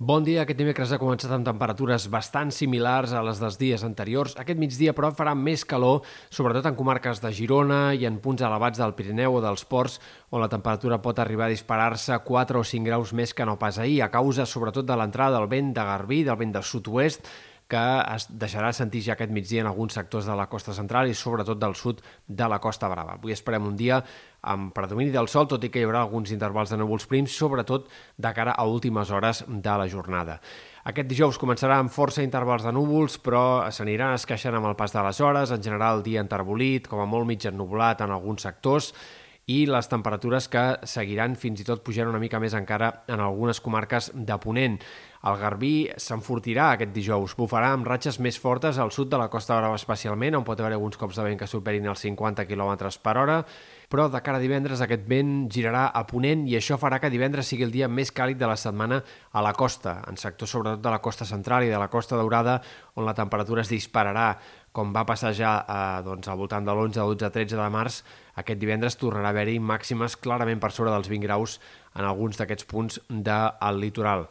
Bon dia. Aquest dimecres ha començat amb temperatures bastant similars a les dels dies anteriors. Aquest migdia, però, farà més calor, sobretot en comarques de Girona i en punts elevats del Pirineu o dels Ports, on la temperatura pot arribar a disparar-se 4 o 5 graus més que no pas ahir, a causa sobretot de l'entrada del vent de Garbí, del vent de sud-oest, que es deixarà sentir ja aquest migdia en alguns sectors de la costa central i sobretot del sud de la Costa Brava. Avui esperem un dia amb predomini del sol, tot i que hi haurà alguns intervals de núvols prims, sobretot de cara a últimes hores de la jornada. Aquest dijous començarà amb força intervals de núvols, però s'aniran esqueixant amb el pas de les hores, en general dia enterbolit, com a molt mig ennublat en alguns sectors, i les temperatures que seguiran fins i tot pujant una mica més encara en algunes comarques de Ponent. El Garbí s'enfortirà aquest dijous, bufarà amb ratxes més fortes al sud de la Costa Brava especialment, on pot haver alguns cops de vent que superin els 50 km per hora, però de cara a divendres aquest vent girarà a Ponent i això farà que divendres sigui el dia més càlid de la setmana a la costa, en sectors sobretot de la costa central i de la costa daurada, on la temperatura es dispararà com va passar ja eh, doncs, al voltant de l'11, 12, 13 de març, aquest divendres tornarà a haver-hi màximes clarament per sobre dels 20 graus en alguns d'aquests punts del litoral.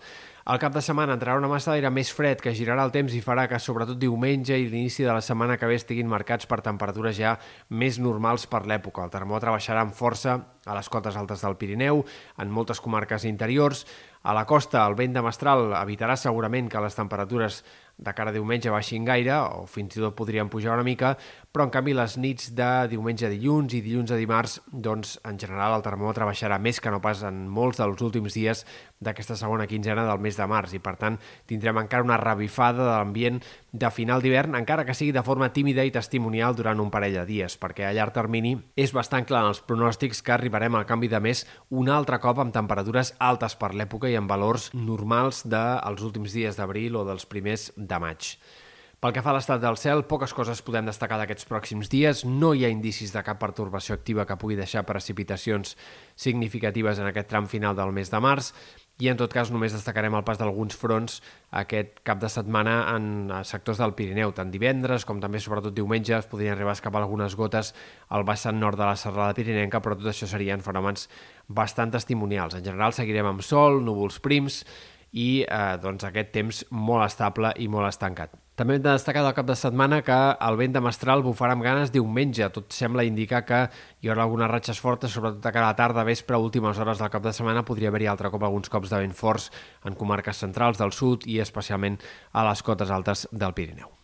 Al cap de setmana entrarà una massa d'aire més fred que girarà el temps i farà que sobretot diumenge i l'inici de la setmana que ve estiguin marcats per temperatures ja més normals per l'època. El termòmetre baixarà amb força a les cotes altes del Pirineu, en moltes comarques interiors. A la costa, el vent de mestral evitarà segurament que les temperatures de cara a diumenge baixin gaire, o fins i tot podrien pujar una mica, però en canvi les nits de diumenge a dilluns i dilluns a dimarts, doncs en general el termòmetre baixarà més que no pas en molts dels últims dies d'aquesta segona quinzena del mes de març. I per tant tindrem encara una revifada de l'ambient de final d'hivern, encara que sigui de forma tímida i testimonial durant un parell de dies, perquè a llarg termini és bastant clar en els pronòstics que arribarem al canvi de mes un altre cop amb temperatures altes per l'època i amb valors normals dels últims dies d'abril o dels primers de maig. Pel que fa a l'estat del cel, poques coses podem destacar d'aquests pròxims dies. No hi ha indicis de cap pertorbació activa que pugui deixar precipitacions significatives en aquest tram final del mes de març i en tot cas només destacarem el pas d'alguns fronts aquest cap de setmana en sectors del Pirineu, tant divendres com també sobretot diumenge es podrien arribar a escapar algunes gotes al vessant nord de la serrada pirinenca, però tot això serien fenòmens bastant testimonials. En general seguirem amb sol, núvols prims i eh, doncs aquest temps molt estable i molt estancat. També hem de destacar del cap de setmana que el vent de mestral bufarà amb ganes diumenge. Tot sembla indicar que hi haurà algunes ratxes fortes, sobretot a cada tarda, vespre, últimes hores del cap de setmana. Podria haver-hi altre cop alguns cops de vent forts en comarques centrals del sud i especialment a les cotes altes del Pirineu.